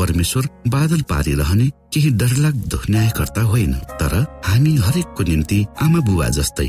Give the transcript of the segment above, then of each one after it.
परमेश्वर बादल पारिरहने केही डरलाग्दो न्यायकर्ता होइन तर हामी हरेकको निम्ति आमा बुवा जस्तै।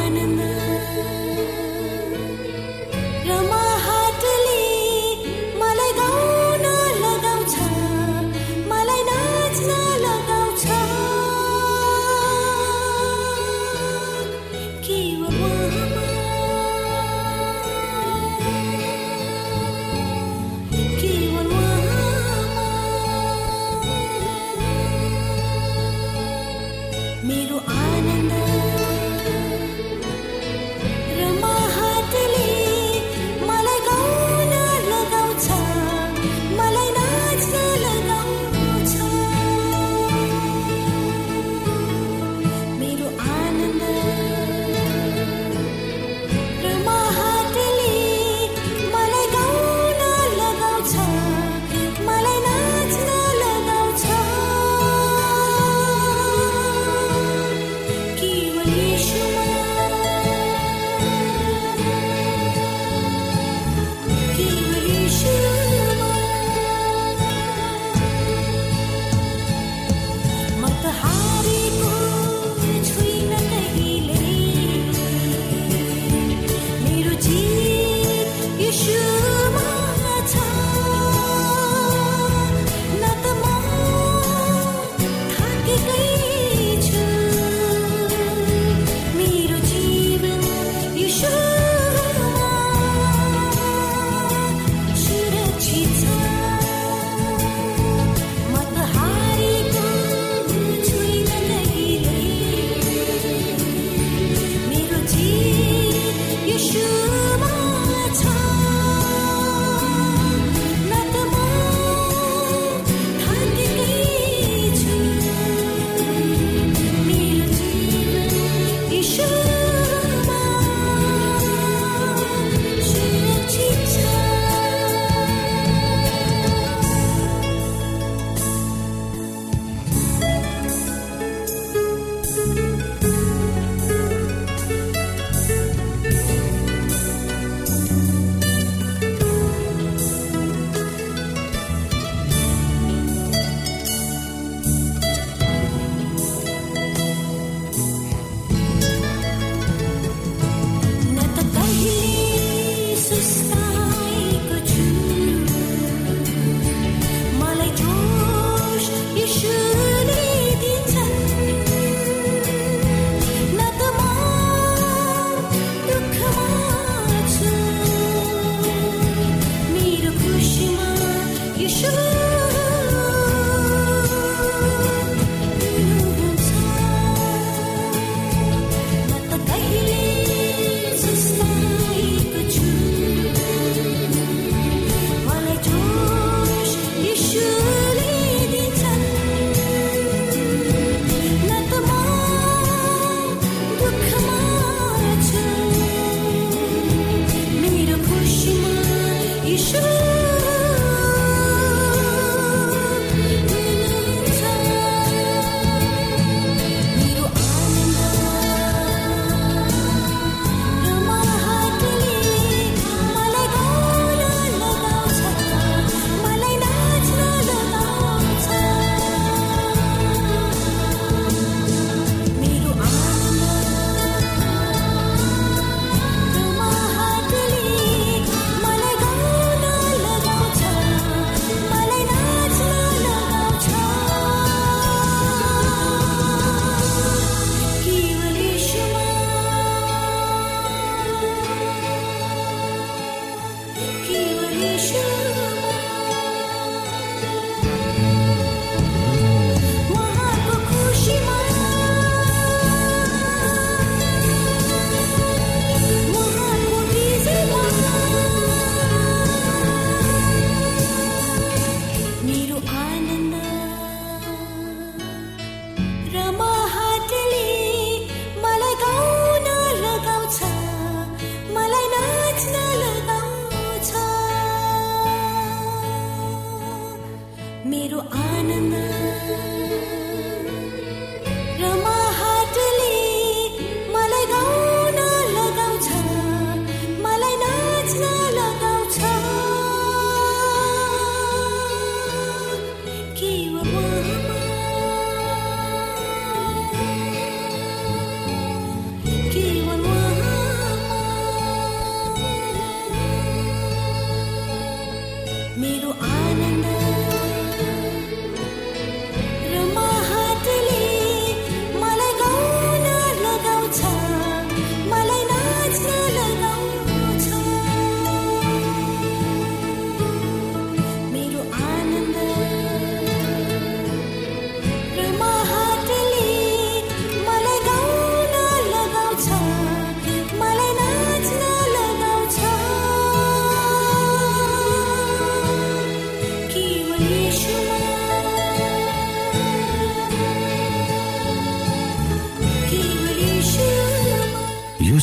मेरो आनन्द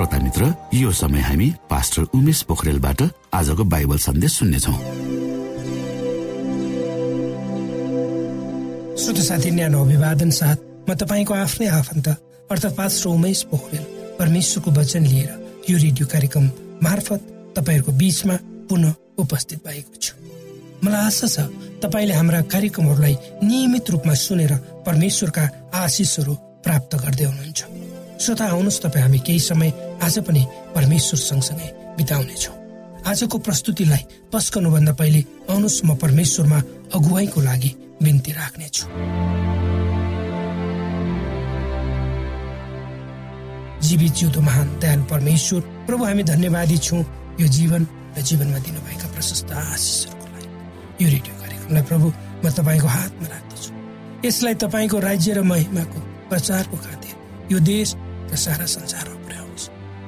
श्रोता मित्र यो समय हामी पास्टर उमेश पोखरेलबाट आजको बाइबल सन्देश सुन्नेछौ। साथी न्यानो अभिवादन साथ म तपाईँको आफ्नै आफन्त अर्थात् पास्टर उमेश पोखरेल परमेश्वरको वचन लिएर यो रेडियो कार्यक्रम मार्फत तपाईँहरूको बीचमा पुनः उपस्थित भएको छु। मलाई आशा छ तपाईँले हाम्रा कार्यक्रमहरूलाई नियमित रूपमा सुनेर परमेश्वरका आशिषहरू प्राप्त गर्दै हुनुहुन्छ। श्रोता आउनुहोस् तपाईँ हामी केही समय आज पनि परमेश्वर सँगसँगै बिताउनेछौँ। आजको प्रस्तुतिलाई पस्कनुभन्दा पहिले आउनुहोस् म परमेश्वरमा अगुवाईको लागि बिन्ती राख्नेछु। जीवित जिउँदो महान दयालु परमेश्वर प्रभु हामी धन्यवादी छौँ। यो जीवन र जीवनमा दिनुभएका प्रशस्त आशिषहरूको लागि। यो रेडियो कार्यक्रमलाई प्रभु म तपाईँको हातमा राख्दछु। यसलाई तपाईँको राज्य र महिमाको प्रचारको खातिर यो देश र सारा पुर्याउनुहोस्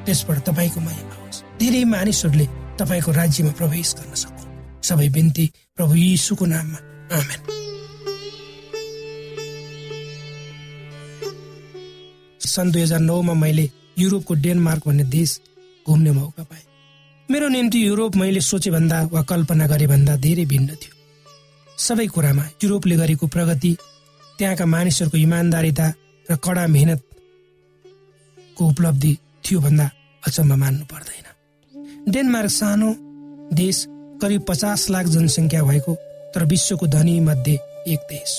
त्यसबाट तपाईँको महिमा होस्। धेरै मानिसहरूले तपाईँको राज्यमा प्रवेश गर्न सकुन्। सबै बिन्ती प्रभु यीशुको नाममा। आमेन। सन् दुई हजार नौमा मैले युरोपको डेनमार्क भन्ने देश घुम्ने मौका पाएँ। मेरो निम्ति युरोप मैले सोचेभन्दा वा कल्पना गरेभन्दा धेरै भिन्न थियो। सबै कुरामा युरोपले गरेको प्रगति त्यहाँका मानिसहरूको इमान्दारिता र कडा मेहनतको उपलब्धि थियो भन्दा अचम्म मान्नु पर्दैन। डेनमार्क सानो देश करिब पचास लाख जनसङ्ख्या भएको तर विश्वको धनी मध्ये एक देश।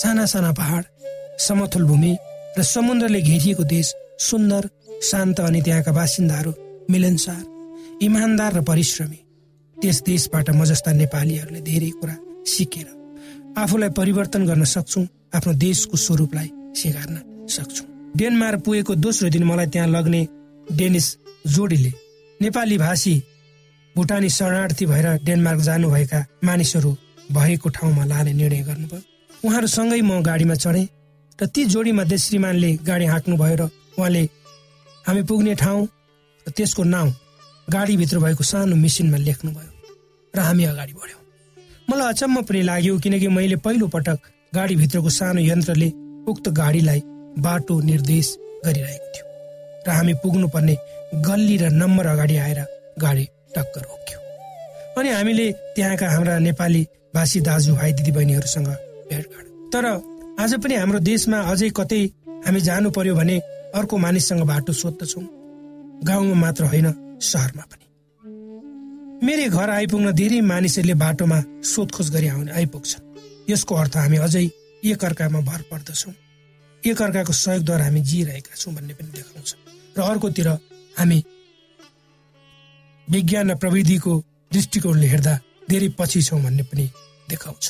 साना साना पहाड समथल भूमि र समुद्रले घेरिएको देश सुन्दर शान्त अनि त्यहाँका बासिन्दाहरू मिलनसार इमान्दार र परिश्रमी। त्यस देशबाट म जस्ता नेपालीहरूले धेरै कुरा सिकेर आफूलाई परिवर्तन गर्न सक्छौँ आफ्नो देशको स्वरूपलाई स्वीकार्न सक्छौँ। डेनमार्क पुगेको दोस्रो दिन मलाई त्यहाँ लग्ने डेनिस जोडीले नेपाली भाषी भुटानी शरणार्थी भएर डेनमार्क जानुभएका मानिसहरू भएको ठाउँमा लाने निर्णय गर्नुभयो। उहाँहरूसँगै म गाडीमा चढेँ र ती जोडी मध्ये श्रीमानले गाडी हाँक्नु भयो र उहाँले हामी पुग्ने ठाउँ र त्यसको नाउँ गाडीभित्र भएको सानो मेसिनमा लेख्नुभयो र हामी अगाडि बढ्यौँ। मलाई अचम्म पनि लाग्यो किनकि मैले पहिलो पटक गाडीभित्रको सानो यन्त्रले उक्त गाडीलाई बाटो निर्देश गरिरहेको थियो र हामी पुग्नुपर्ने गल्ली र नम्बर अगाडि आएर गाडी टक्क रोक्यो। अनि हामीले त्यहाँका हाम्रा नेपाली भाषी दाजुभाइ दिदीबहिनीहरूसँग भेटघाट तर आज पनि हाम्रो देशमा अझै कतै हामी जानु पर्यो भने अर्को मानिससँग बाटो सोध्दछौँ। गाउँमा मात्र होइन सहरमा पनि। मेरै घर आइपुग्न धेरै मानिसहरूले बाटोमा सोधखोज गरी आउने आइपुग्छन्। यसको अर्थ हामी अझै एकअर्कामा भर पर्दछौँ। एकअर्काको सहयोगद्वारा हामी जिइरहेका छौँ भन्ने पनि देखाउँछ। र अर्कोतिर हामी विज्ञान र प्रविधिको दृष्टिकोणले हेर्दा धेरै पछि छौँ भन्ने पनि देखाउँछ।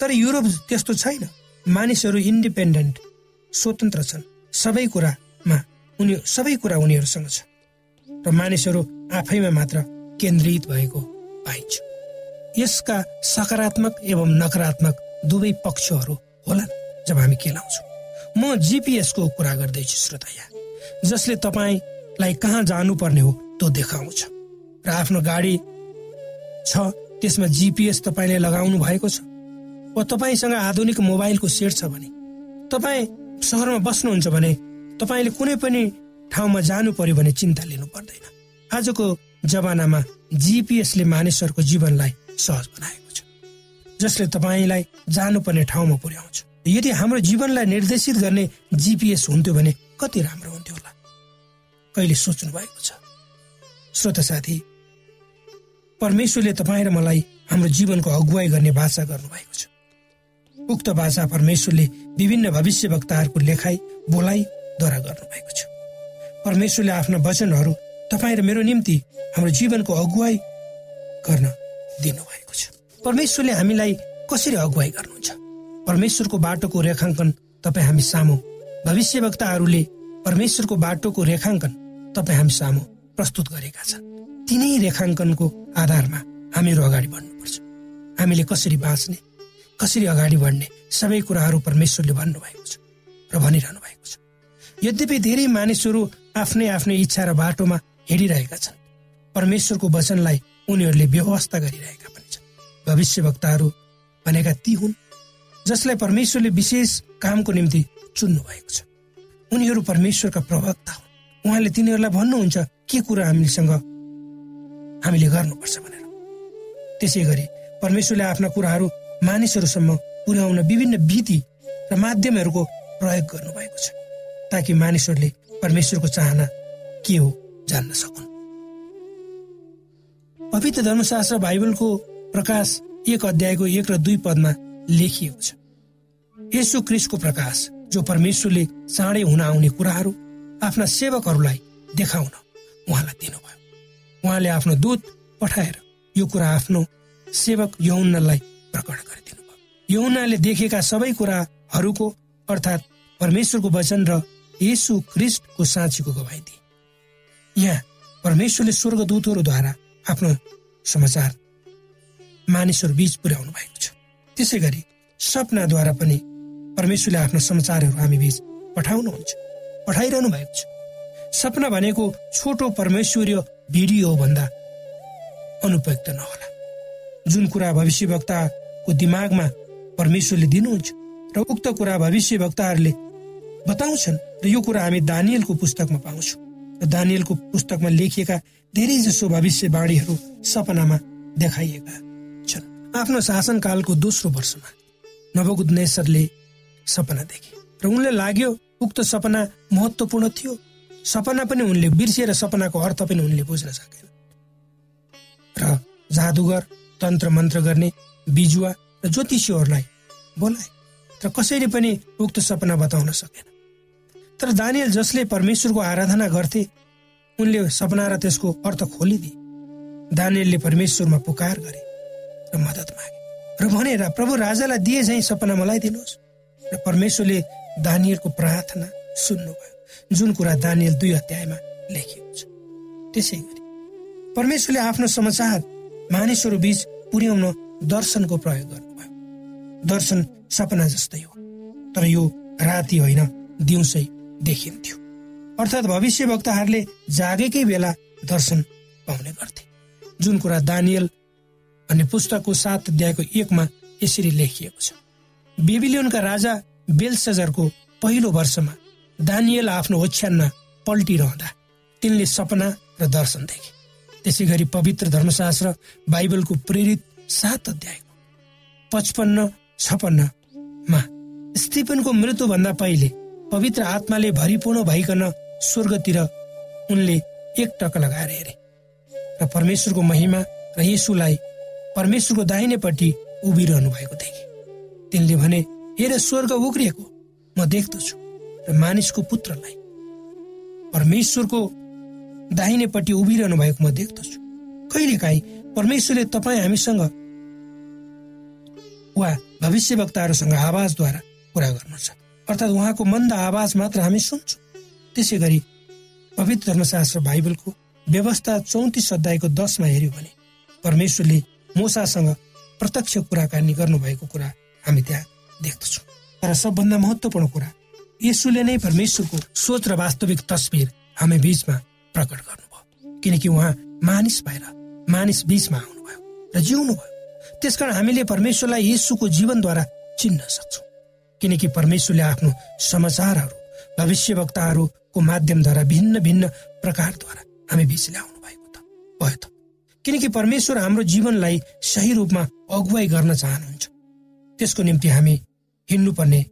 तर युरोप त्यस्तो छैन। मानिसहरू इन्डिपेन्डेन्ट स्वतन्त्र छन्। सबै कुरामा उनी सबै कुरा उनीहरूसँग छ। र मानिसहरू आफैमा मात्र केन्द्रित भएको पाइन्छ। यसका सकारात्मक एवं नकारात्मक दुवै पक्षहरू होलान्। जब हामी केलाउँछौँ म जिपिएसको कुरा गर्दैछु श्रोता यहाँ जसले तपाईँलाई कहाँ जानुपर्ने हो त्यो देखाउँछ र आफ्नो गाडी छ त्यसमा जिपिएस तपाईँले लगाउनु भएको छ। वा तपाईँसँग आधुनिक मोबाइलको सेट छ भने। तपाईँ सहरमा बस्नुहुन्छ भने तपाईँले कुनै पनि ठाउँमा जानु पर्यो भने चिन्ता लिनु पर्दैन। आजको जमानामा जिपिएसले मानिसहरूको जीवनलाई सहज बनाएको छ। जसले तपाईँलाई जानुपर्ने ठाउँमा पुर्याउँछ। यदि हाम्रो जीवनलाई निर्देशित गर्ने जिपिएस हुन्थ्यो भने कति राम्रो हुन्थ्यो होला? कहिले सोच्नु भएको छ? श्रोत साथी परमेश्वरले तपाईँ र मलाई हाम्रो जीवनको अगुवाई गर्ने भाषा गर्नुभएको छ। उक्त भाषा परमेश्वरले विभिन्न भविष्य वक्ताहरूको लेखाइ बोलाइद्वारा गर्नुभएको छ। परमेश्वरले आफ्ना वचनहरू तपाईँ र मेरो निम्ति हाम्रो जीवनको अगुवाई गर्न दिनुभएको छ। परमेश्वरले हामीलाई कसरी अगुवाई गर्नुहुन्छ? परमेश्वरको बाटोको रेखाङ्कन तपाईँ हामी सामु। भविष्यवक्ताहरूले परमेश्वरको बाटोको रेखाङ्कन तपाईँ हामी सामु प्रस्तुत गरेका छन्। तिनै रेखाङ्कनको आधारमा हामीहरू अगाडि बढ्नुपर्छ। हामीले कसरी बाँच्ने कसरी अगाडि बढ्ने सबै कुराहरू परमेश्वरले भन्नुभएको छ र भनिरहनु भएको छ। यद्यपि धेरै मानिसहरू आफ्नै आफ्नै इच्छा र बाटोमा हिँडिरहेका छन्। परमेश्वरको वचनलाई उनीहरूले व्यवस्था गरिरहेका पनि छन्। भविष्यवक्ताहरू भनेका ती हुन् जसलाई परमेश्वरले विशेष कामको निम्ति चुन्नु भएको छ। उनीहरू परमेश्वरका प्रवक्ता हुन्। उहाँले तिनीहरूलाई भन्नुहुन्छ के कुरा हामीसँग हामीले गर्नुपर्छ? भनेर। त्यसै गरी परमेश्वरले आफ्ना कुराहरू मानिसहरूसम्म पुर्याउन विभिन्न विधि र माध्यमहरूको प्रयोग गर्नुभएको छ ताकि मानिसहरूले परमेश्वरको चाहना के हो जान्न सकुन्। पवित्र धर्मशास्त्र बाइबलको प्रकाश एक अध्यायको एक र दुई पदमा लेखिएको छ यसो क्रिसको प्रकाश जो परमेश्वरले चाँडै हुन आउने कुराहरू आफ्ना सेवकहरूलाई देखाउन उहाँलाई दिनुभयो। उहाँले आफ्नो दूत पठाएर यो कुरा आफ्नो सेवक यौनलाई प्रकट गरिदिनु भयो यौनाले देखेका सबै कुराहरूको अर्थात् परमेश्वरको वचन र यसु क्रिस्टको साँचीको गवाई दिए। यहाँ परमेश्वरले स्वर्गदूतहरूद्वारा आफ्नो समाचार मानिसहरू बीच पुर्याउनु भएको छ। त्यसै गरी सपनाद्वारा पनि परमेश्वरले आफ्नो समाचारहरू हामी बीच पठाउनुहुन्छ पठाइरहनु भएको छ। सपना भनेको छोटो परमेश्वरीय भिडियो भन्दा अनुपयुक्त नहोला। जुन कुरा भविष्यवक्ताको दिमागमा परमेश्वरले दिनुहुन्छ र उक्त कुरा भविष्यवक्ताहरूले बताउँछन् र यो कुरा हामी दानियलको पुस्तकमा पाउँछौँ। र दानियलको पुस्तकमा लेखिएका धेरै जसो भविष्यवाणीहरू सपनामा देखाइएका आफ्नो शासनकालको दोस्रो वर्षमा नवगुद्नेश्वरले सपना देखे र उनले लाग्यो उक्त सपना महत्वपूर्ण थियो। सपना पनि उनले बिर्सिएर सपनाको अर्थ पनि उनले बुझ्न सकेन। र जादुगर तन्त्र मन्त्र गर्ने बिजुवा र ज्योतिषीहरूलाई बोलाए तर कसैले पनि उक्त सपना बताउन सकेन। तर दानियल जसले परमेश्वरको आराधना गर्थे उनले सपना र त्यसको अर्थ खोलिदिए। दानियलले परमेश्वरमा पुकार गरे। र मद्दत मागे। र भनेर प्रभु राजालाई दिए झै सपना मलाई दिनुहोस्। र परमेश्वरले दानियलको प्रार्थना सुन्नुभयो जुन कुरा दानियल दुई अध्यायमा लेखिएको छ। त्यसै गरी परमेश्वरले आफ्नो समाचार मानिसहरू बीच पुर्याउन दर्शनको प्रयोग गर्नुभयो। दर्शन सपना जस्तै हो तर यो राति होइन दिउँसै देखिन्थ्यो। अर्थात् भविष्यवक्ताहरूले जागेकै बेला दर्शन पाउने गर्थे। जुन कुरा दानियल भन्ने पुस्तकको सात अध्यायको एकमा यसरी लेखिएको छ। बेबिलियनका राजा बेलसजरको पहिलो वर्षमा दानियल आफ्नो ओछ्यानमा पल्टिरहँदा तिनले सपना र दर्शन देखे। त्यसै गरी पवित्र धर्मशास्त्र बाइबलको प्रेरित सात अध्यायको पचपन्न छपन्नमा स्टिफनको मृत्युभन्दा पहिले पवित्र आत्माले भरिपूर्ण भइकन स्वर्गतिर उनले एक टक लगाएर हेरे। र परमेश्वरको महिमा र यीशुलाई परमेश्वरको दाहिनेपट्टि उभिरहनु भएको देखे तिनले भने हेर स्वर्ग उग्रिएको। म देख्दछु र मानिसको पुत्रलाई। परमेश्वरको दाहिनेपट्टि उभिरहनु भएको म देख्दछु कहिलेकाहीँ परमेश्वरले तपाईँ हामीसँग वा भविष्यवक्ताहरूसँग आवाजद्वारा कुरा गर्नुहुन्छ। अर्थात् उहाँको मन्द आवाज मात्र हामी सुन्छौँ। त्यसै गरी पवित्र धर्मशास्त्र बाइबलको व्यवस्था चौतिस अध्यायको दसमा हेऱ्यो भने परमेश्वरले मोसासँग प्रत्यक्ष कुराकानी गर्नुभएको कुरा हामी त्यहाँ देख्दछौँ। तर सबभन्दा महत्वपूर्ण कुरा यसुले नै परमेश्वरको सोच र वास्तविक तस्विर हामी बीचमा प्रकट गर्नुभयो। किनकि उहाँ मानिस भएर मानिस बीचमा आउनुभयो र जिउनु भयो त्यसकारण हामीले परमेश्वरलाई यसुको जीवनद्वारा चिन्न सक्छौँ। किनकि परमेश्वरले आफ्नो समाचारहरू भविष्यवक्ताहरूको माध्यमद्वारा भिन्न भिन्न प्रकारद्वारा हामी बिच ल्याउनु भएको त भयो त। किनकि परमेश्वर हाम्रो जीवनलाई सही रूपमा अगुवाई गर्न चाहनुहुन्छ। त्यसको निम्ति हामी हिँड्नुपर्ने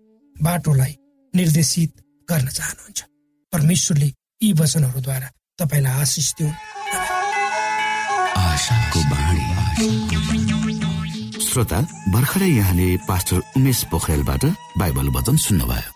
बाटोलाई निर्देशित गर्न चाहनुहुन्छ। परमेश्वरले यी वचनहरूद्वारा तपाईँलाई आशिष दिउन्। श्रोता भर्खरै यहाँले पास्टर उमेश पोखरेलबाट बाइबल वचन सुन्नुभयो।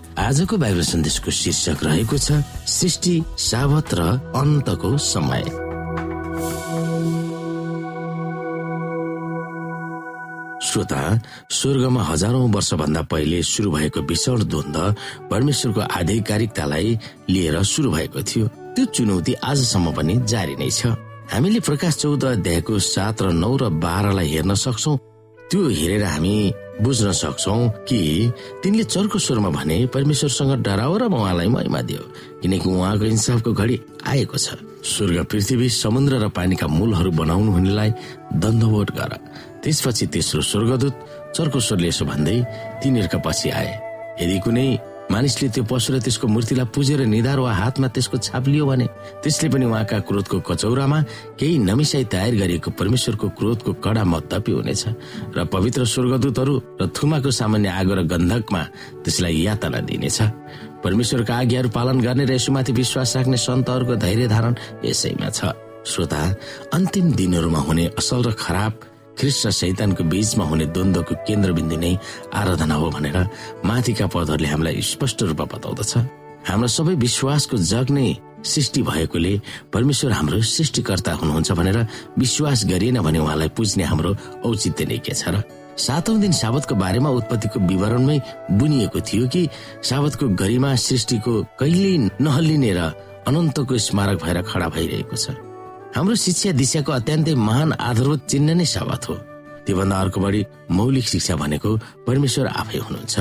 आजको बाइबल सन्देशको शीर्षक रहेको छ सृष्टि सावत र अन्तको समय। श्रोता स्वर्गमा हजारौं वर्षभन्दा पहिले सुरु भएको विशाल द्वन्द परमेश्वरको आधिकारिकतालाई लिएर सुरु भएको थियो। त्यो चुनौती आजसम्म पनि जारी नै छ। हामीले प्रकाश चौध अध्यायको सात र नौ र बाह्रलाई हेर्न सक्छौ। त्यो हेरेर हामी बुझ्न सक्छौ कि तिनले चर्को स्वरमा भने परमेश्वरसँग डराओ र उहाँलाई महिमा दियो किनकि उहाँको इन्साफको घडी आएको छ। स्वर्ग पृथ्वी समुद्र र पानीका मूलहरू बनाउनु हुनेलाई दण्डवोट गर। त्यसपछि तेस्रो स्वर्गदूत चर्को स्वरले यसो भन्दै तिनीहरूका पछि आए। यदि कुनै मानिसले त्यो पशु र त्यसको मूर्तिलाई पुजेर निधार वा हातमा त्यसको छाप लियो भने त्यसले पनि उहाँका क्रोधको कचौरामा केही नमिसाई तयार गरिएको परमेश्वरको क्रोधको कडा मत्तपी हुनेछ र पवित्र स्वर्गदूतहरू र थुमाको सामान्य आगो र गन्धकमा त्यसलाई यातना दिनेछ। परमेश्वरका आज्ञाहरू पालन गर्ने र यसुमाथि विश्वास राख्ने सन्तहरूको धैर्य धारण यसैमा छ। श्रोता अन्तिम दिनहरूमा हुने असल र खराब ख्रिस्ट र शैतानको बीचमा हुने द्वन्द्वको केन्द्रबिन्दु नै आराधना हो भनेर माथिका पदहरूले हामीलाई स्पष्ट रूपमा बताउँदछ। हाम्रो सबै विश्वासको जग नै सृष्टि भएकोले परमेश्वर हाम्रो सृष्टिकर्ता हुनुहुन्छ भनेर विश्वास गरिएन भने उहाँलाई पुज्ने हाम्रो औचित्य नै के छ र? सातौं दिन साबतको बारेमा उत्पत्तिको विवरणमै बुनिएको थियो कि साबतको गरिमा सृष्टिको कहिल्यै नहल्लिने र अनन्तको स्मारक भएर खडा भइरहेको छ। हाम्रो शिक्षा दिशाको अत्यन्तै महान आधारभूत चिन्ह नै साबत हो। त्योभन्दा अर्को बढी मौलिक शिक्षा भनेको परमेश्वर आफै हुनुहुन्छ।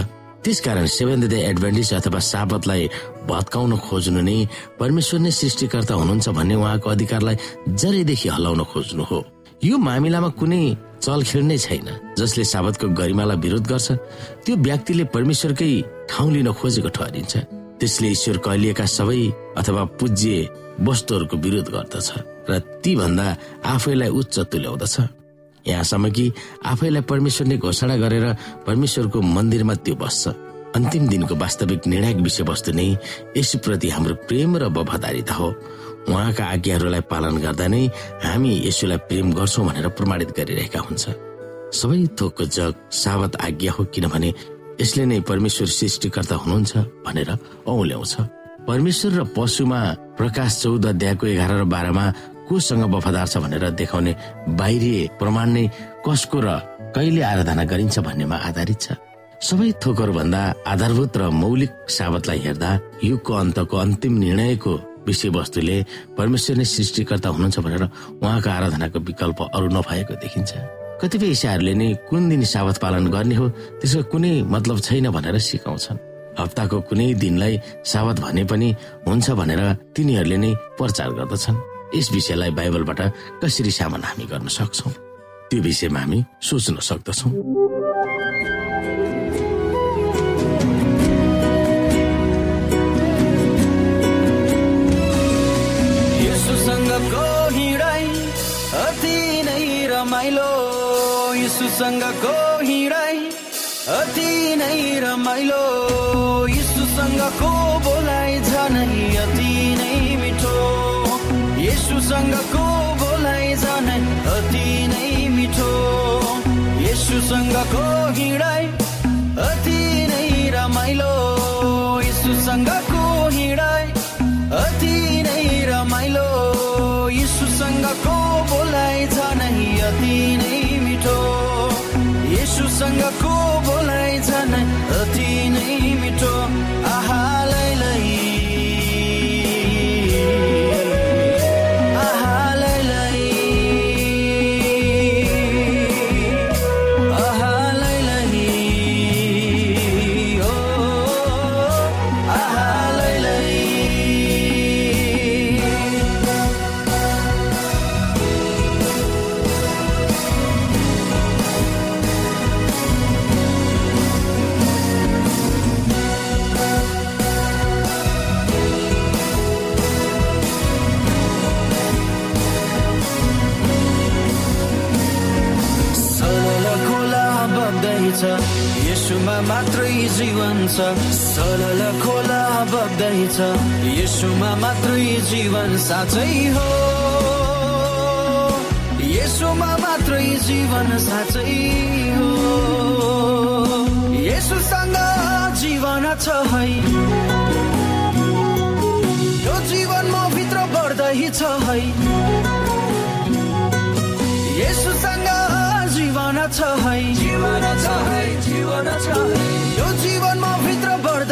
त्यसकारण सेभेन डे एडभान्टेज अथवा साबतलाई भत्काउन खोज्नु नै परमेश्वर नै सृष्टिकर्ता हुनुहुन्छ भन्ने उहाँको अधिकारलाई जरैदेखि हल्लाउन खोज्नु हो। यो मामिलामा कुनै चलखेल नै छैन। जसले साबतको गरिमालाई विरोध गर्छ त्यो व्यक्तिले परमेश्वरकै ठाउँ लिन खोजेको ठहरिन्छ। त्यसले ईश्वर कहिलिएका सबै अथवा पूज्य वस्तुहरूको विरोध गर्दछ र ती भन्दा आफैलाई उच्च तुल्याउँदछ। यहाँसम्म कि आफैलाई परमेश्वरले घोषणा गरेर परमेश्वरको मन्दिरमा त्यो बस्छ। अन्तिम दिनको वास्तविक निर्णायक विषयवस्तु नै यसुप्रति हाम्रो प्रेम र वफादारीता हो। उहाँका आज्ञाहरूलाई पालन गर्दा नै हामी यसुलाई प्रेम गर्छौँ भनेर प्रमाणित गरिरहेका हुन्छ। सबै थोकको जग सावत आज्ञा हो किनभने यसले नै परमेश्वर सृष्टिकर्ता हुनुहुन्छ भनेर औल्याउँछ परमेश्वर र पशुमा प्रकाश चौध अध्यायको एघार र बाह्रमा कोसँग वफादार छ भनेर देखाउने बाहिरी प्रमाण नै कसको र कहिले आराधना गरिन्छ भन्नेमा आधारित छ। सबै थोकर भन्दा आधारभूत र मौलिक साबतलाई हेर्दा युगको अन्तको अन्तिम निर्णयको विषयवस्तुले परमेश्वर नै सृष्टिकर्ता हुनुहुन्छ भनेर उहाँको आराधनाको विकल्प अरू नभएको देखिन्छ। कतिपय ईसाहरूले नै कुन दिन साबत पालन गर्ने हो त्यसको कुनै मतलब छैन भनेर सिकाउँछन्। हप्ताको कुनै दिनलाई साबत भने पनि हुन्छ भनेर तिनीहरूले नै प्रचार गर्दछन्। यस विषयलाई बाइबलबाट कसरी सामना हामी गर्न सक्छौँ? त्यो विषयमा हामी सोच्न सक्दछौँ। यसुसँगको हिँडाइ अति नै रमाइलो। यसुसँगको बोलाइ झनै अति नै मिठो। यसुसँगको बोलाइ झनै अति नै मिठो। यसुसँगको हिँडाइ अति नै रमाइलो। यसुसँगको हिँडाइ अति नै रमाइलो। यीशुसँगको बोलाइ झनै अति यीशुसँगको बोलाइ जीवन छ सरल खोला बग्दैछ यसुमा मात्रै जीवन साँच्चै हो। यसुमा मात्रै जीवन साँच्चै हो। यसुसँग जीवन छ है। यो जीवन म भित्र बढ्दैछ है। यसुसँग जीवन छ है। जीवन छ है जीवन छ है। यो जीवन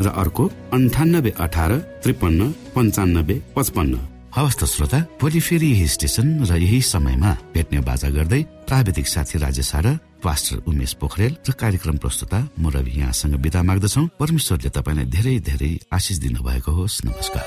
र अर्को अन्ठानब्बे अठार त्रिपन्न पञ्चानब्बे पचपन्न। हवस् त श्रोता भोलि फेरि यही स्टेशन र यही समयमा भेट्ने बाजा गर्दै प्राविधिक साथी राजेश र पास्टर उमेश पोखरेल र कार्यक्रम प्रस्तुता म रवि यहाँसँग विदा माग्दछौ। परमेश्वरले तपाईँलाई धेरै धेरै आशिष दिनुभएको होस्। नमस्कार।